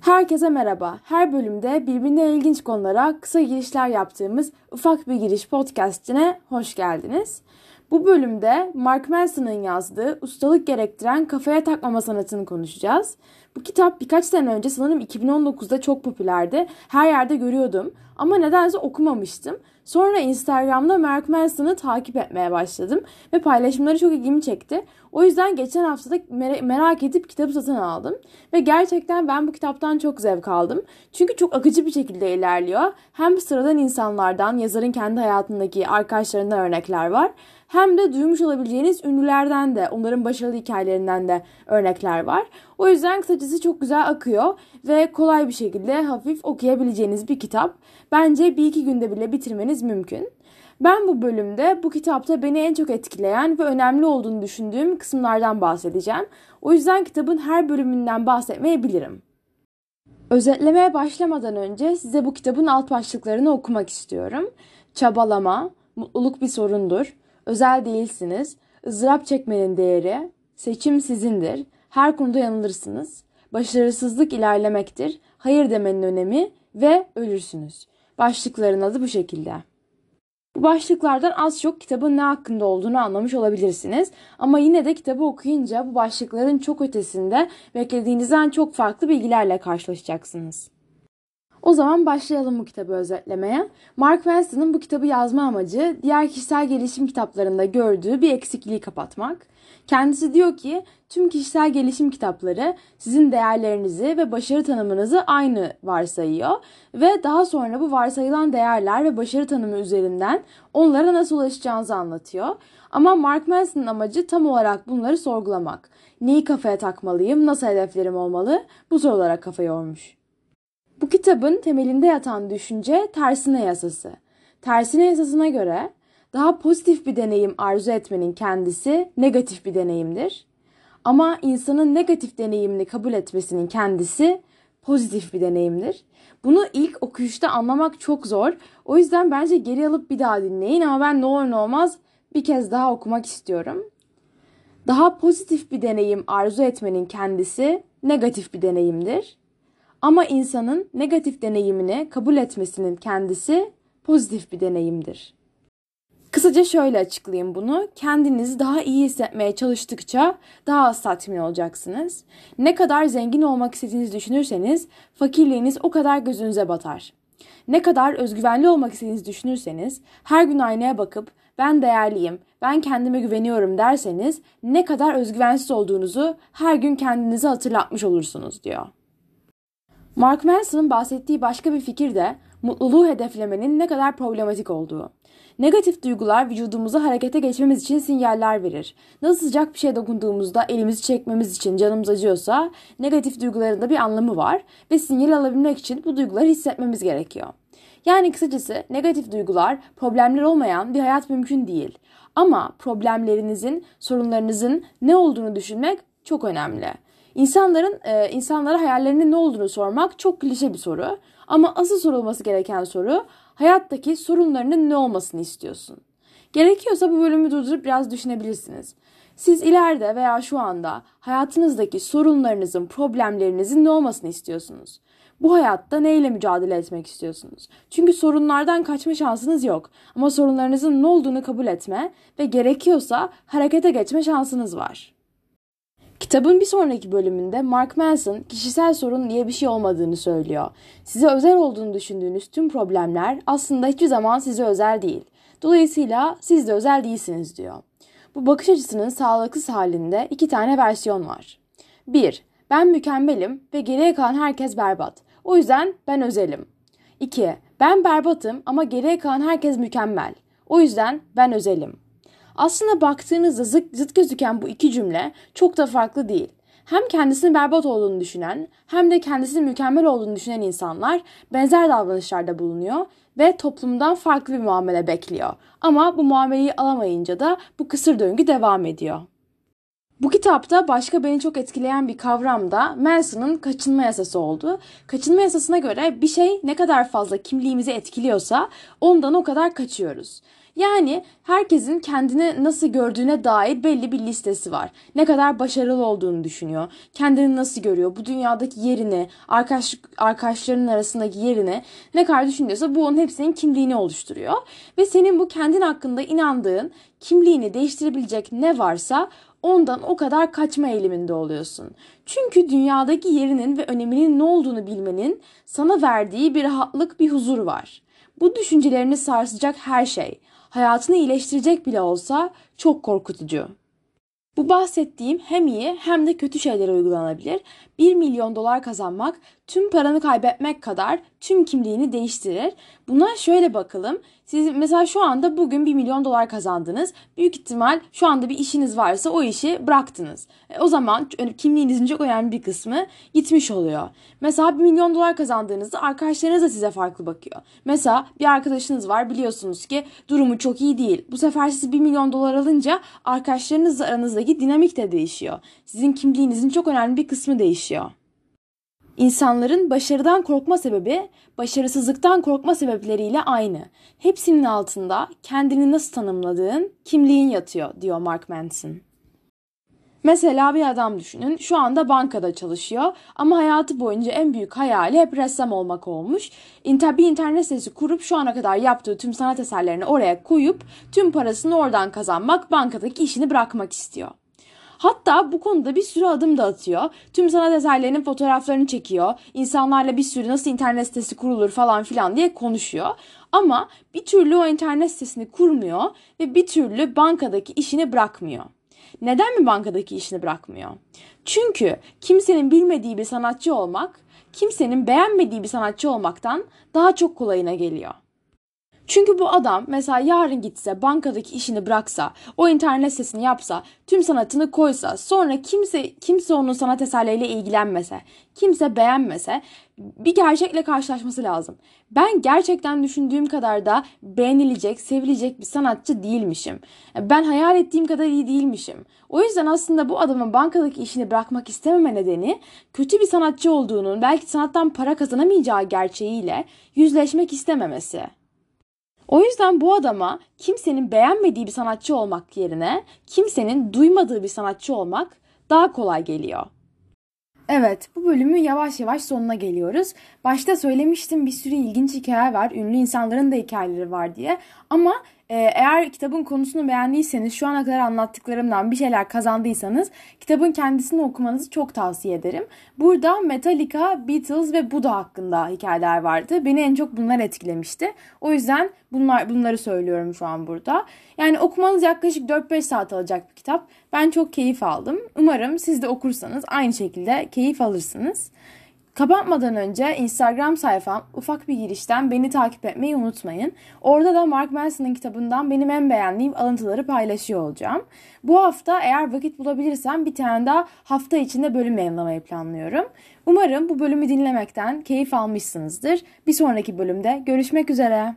Herkese merhaba. Her bölümde birbirine ilginç konulara kısa girişler yaptığımız ufak bir giriş podcastine hoş geldiniz. Bu bölümde Mark Manson'ın yazdığı Ustalık Gerektiren Kafaya Takmama Sanatını konuşacağız. Bu kitap birkaç sene önce sanırım 2019'da çok popülerdi. Her yerde görüyordum ama nedense okumamıştım. Sonra Instagram'da Mark Manson'ı takip etmeye başladım ve paylaşımları çok ilgimi çekti. O yüzden geçen haftada mer- merak edip kitabı satın aldım. Ve gerçekten ben bu kitaptan çok zevk aldım. Çünkü çok akıcı bir şekilde ilerliyor. Hem sıradan insanlardan, yazarın kendi hayatındaki arkadaşlarından örnekler var. Hem de duymuş olabileceğiniz ünlülerden de, onların başarılı hikayelerinden de örnekler var. O yüzden kısacası çok güzel akıyor ve kolay bir şekilde hafif okuyabileceğiniz bir kitap. Bence bir iki günde bile bitirmeniz mümkün. Ben bu bölümde bu kitapta beni en çok etkileyen ve önemli olduğunu düşündüğüm kısımlardan bahsedeceğim. O yüzden kitabın her bölümünden bahsetmeyebilirim. Özetlemeye başlamadan önce size bu kitabın alt başlıklarını okumak istiyorum. Çabalama, mutluluk bir sorundur, özel değilsiniz, ızdırap çekmenin değeri, seçim sizindir, her konuda yanılırsınız, başarısızlık ilerlemektir, hayır demenin önemi ve ölürsünüz. Başlıkların adı bu şekilde. Bu başlıklardan az çok kitabın ne hakkında olduğunu anlamış olabilirsiniz. Ama yine de kitabı okuyunca bu başlıkların çok ötesinde beklediğinizden çok farklı bilgilerle karşılaşacaksınız. O zaman başlayalım bu kitabı özetlemeye. Mark Manson'ın bu kitabı yazma amacı diğer kişisel gelişim kitaplarında gördüğü bir eksikliği kapatmak. Kendisi diyor ki tüm kişisel gelişim kitapları sizin değerlerinizi ve başarı tanımınızı aynı varsayıyor ve daha sonra bu varsayılan değerler ve başarı tanımı üzerinden onlara nasıl ulaşacağınızı anlatıyor. Ama Mark Manson'ın amacı tam olarak bunları sorgulamak. Neyi kafaya takmalıyım, nasıl hedeflerim olmalı bu sorulara kafa yormuş. Bu kitabın temelinde yatan düşünce tersine yasası. Tersine yasasına göre daha pozitif bir deneyim arzu etmenin kendisi negatif bir deneyimdir. Ama insanın negatif deneyimini kabul etmesinin kendisi pozitif bir deneyimdir. Bunu ilk okuyuşta anlamak çok zor. O yüzden bence geri alıp bir daha dinleyin ama ben ne olur ne olmaz bir kez daha okumak istiyorum. Daha pozitif bir deneyim arzu etmenin kendisi negatif bir deneyimdir. Ama insanın negatif deneyimini kabul etmesinin kendisi pozitif bir deneyimdir. Kısaca şöyle açıklayayım bunu. Kendinizi daha iyi hissetmeye çalıştıkça daha az tatmin olacaksınız. Ne kadar zengin olmak istediğinizi düşünürseniz fakirliğiniz o kadar gözünüze batar. Ne kadar özgüvenli olmak istediğinizi düşünürseniz her gün aynaya bakıp ben değerliyim, ben kendime güveniyorum derseniz ne kadar özgüvensiz olduğunuzu her gün kendinize hatırlatmış olursunuz diyor. Mark Manson'ın bahsettiği başka bir fikir de mutluluğu hedeflemenin ne kadar problematik olduğu. Negatif duygular vücudumuza harekete geçmemiz için sinyaller verir. Nasıl sıcak bir şeye dokunduğumuzda elimizi çekmemiz için canımız acıyorsa negatif duyguların da bir anlamı var ve sinyal alabilmek için bu duyguları hissetmemiz gerekiyor. Yani kısacası negatif duygular problemler olmayan bir hayat mümkün değil. Ama problemlerinizin, sorunlarınızın ne olduğunu düşünmek çok önemli. İnsanların e, insanlara hayallerinin ne olduğunu sormak çok klişe bir soru. Ama asıl sorulması gereken soru hayattaki sorunlarının ne olmasını istiyorsun? Gerekiyorsa bu bölümü durdurup biraz düşünebilirsiniz. Siz ileride veya şu anda hayatınızdaki sorunlarınızın, problemlerinizin ne olmasını istiyorsunuz? Bu hayatta neyle mücadele etmek istiyorsunuz? Çünkü sorunlardan kaçma şansınız yok. Ama sorunlarınızın ne olduğunu kabul etme ve gerekiyorsa harekete geçme şansınız var. Kitabın bir sonraki bölümünde Mark Manson kişisel sorun diye bir şey olmadığını söylüyor. Size özel olduğunu düşündüğünüz tüm problemler aslında hiçbir zaman size özel değil. Dolayısıyla siz de özel değilsiniz diyor. Bu bakış açısının sağlıksız halinde iki tane versiyon var. 1. Ben mükemmelim ve geriye kalan herkes berbat. O yüzden ben özelim. 2. Ben berbatım ama geriye kalan herkes mükemmel. O yüzden ben özelim. Aslında baktığınızda zıt, zıt gözüken bu iki cümle çok da farklı değil. Hem kendisinin berbat olduğunu düşünen hem de kendisinin mükemmel olduğunu düşünen insanlar benzer davranışlarda bulunuyor ve toplumdan farklı bir muamele bekliyor. Ama bu muameleyi alamayınca da bu kısır döngü devam ediyor. Bu kitapta başka beni çok etkileyen bir kavram da Manson'ın kaçınma yasası oldu. Kaçınma yasasına göre bir şey ne kadar fazla kimliğimizi etkiliyorsa ondan o kadar kaçıyoruz. Yani herkesin kendini nasıl gördüğüne dair belli bir listesi var. Ne kadar başarılı olduğunu düşünüyor. Kendini nasıl görüyor? Bu dünyadaki yerini, arkadaş, arkadaşlarının arasındaki yerini ne kadar düşünüyorsa bu onun hepsinin kimliğini oluşturuyor. Ve senin bu kendin hakkında inandığın kimliğini değiştirebilecek ne varsa ondan o kadar kaçma eğiliminde oluyorsun. Çünkü dünyadaki yerinin ve öneminin ne olduğunu bilmenin sana verdiği bir rahatlık, bir huzur var. Bu düşüncelerini sarsacak her şey, hayatını iyileştirecek bile olsa çok korkutucu. Bu bahsettiğim hem iyi hem de kötü şeylere uygulanabilir. 1 milyon dolar kazanmak tüm paranı kaybetmek kadar tüm kimliğini değiştirir. Buna şöyle bakalım. Siz mesela şu anda bugün 1 milyon dolar kazandınız. Büyük ihtimal şu anda bir işiniz varsa o işi bıraktınız. E, o zaman kimliğinizin çok önemli bir kısmı gitmiş oluyor. Mesela 1 milyon dolar kazandığınızda arkadaşlarınız da size farklı bakıyor. Mesela bir arkadaşınız var biliyorsunuz ki durumu çok iyi değil. Bu sefer siz 1 milyon dolar alınca arkadaşlarınızla aranızdaki dinamik de değişiyor. Sizin kimliğinizin çok önemli bir kısmı değişiyor. İnsanların başarıdan korkma sebebi başarısızlıktan korkma sebepleriyle aynı. Hepsinin altında kendini nasıl tanımladığın, kimliğin yatıyor diyor Mark Manson. Mesela bir adam düşünün. Şu anda bankada çalışıyor ama hayatı boyunca en büyük hayali hep ressam olmak olmuş. Bir internet sitesi kurup şu ana kadar yaptığı tüm sanat eserlerini oraya koyup tüm parasını oradan kazanmak, bankadaki işini bırakmak istiyor. Hatta bu konuda bir sürü adım da atıyor. Tüm sanat eserlerinin fotoğraflarını çekiyor. İnsanlarla bir sürü nasıl internet sitesi kurulur falan filan diye konuşuyor. Ama bir türlü o internet sitesini kurmuyor ve bir türlü bankadaki işini bırakmıyor. Neden mi bankadaki işini bırakmıyor? Çünkü kimsenin bilmediği bir sanatçı olmak, kimsenin beğenmediği bir sanatçı olmaktan daha çok kolayına geliyor. Çünkü bu adam mesela yarın gitse bankadaki işini bıraksa, o internet sitesini yapsa, tüm sanatını koysa, sonra kimse kimse onun sanat eserleriyle ilgilenmese, kimse beğenmese bir gerçekle karşılaşması lazım. Ben gerçekten düşündüğüm kadar da beğenilecek, sevilecek bir sanatçı değilmişim. Ben hayal ettiğim kadar iyi değilmişim. O yüzden aslında bu adamın bankadaki işini bırakmak istememe nedeni kötü bir sanatçı olduğunun, belki sanattan para kazanamayacağı gerçeğiyle yüzleşmek istememesi. O yüzden bu adama kimsenin beğenmediği bir sanatçı olmak yerine kimsenin duymadığı bir sanatçı olmak daha kolay geliyor. Evet, bu bölümün yavaş yavaş sonuna geliyoruz. Başta söylemiştim bir sürü ilginç hikaye var, ünlü insanların da hikayeleri var diye. Ama eğer kitabın konusunu beğendiyseniz, şu ana kadar anlattıklarımdan bir şeyler kazandıysanız kitabın kendisini okumanızı çok tavsiye ederim. Burada Metallica, Beatles ve Buddha hakkında hikayeler vardı. Beni en çok bunlar etkilemişti. O yüzden bunlar bunları söylüyorum şu an burada. Yani okumanız yaklaşık 4-5 saat alacak bir kitap. Ben çok keyif aldım. Umarım siz de okursanız aynı şekilde keyif alırsınız. Kapatmadan önce Instagram sayfam ufak bir girişten beni takip etmeyi unutmayın. Orada da Mark Manson'ın kitabından benim en beğendiğim alıntıları paylaşıyor olacağım. Bu hafta eğer vakit bulabilirsem bir tane daha hafta içinde bölüm yayınlamayı planlıyorum. Umarım bu bölümü dinlemekten keyif almışsınızdır. Bir sonraki bölümde görüşmek üzere.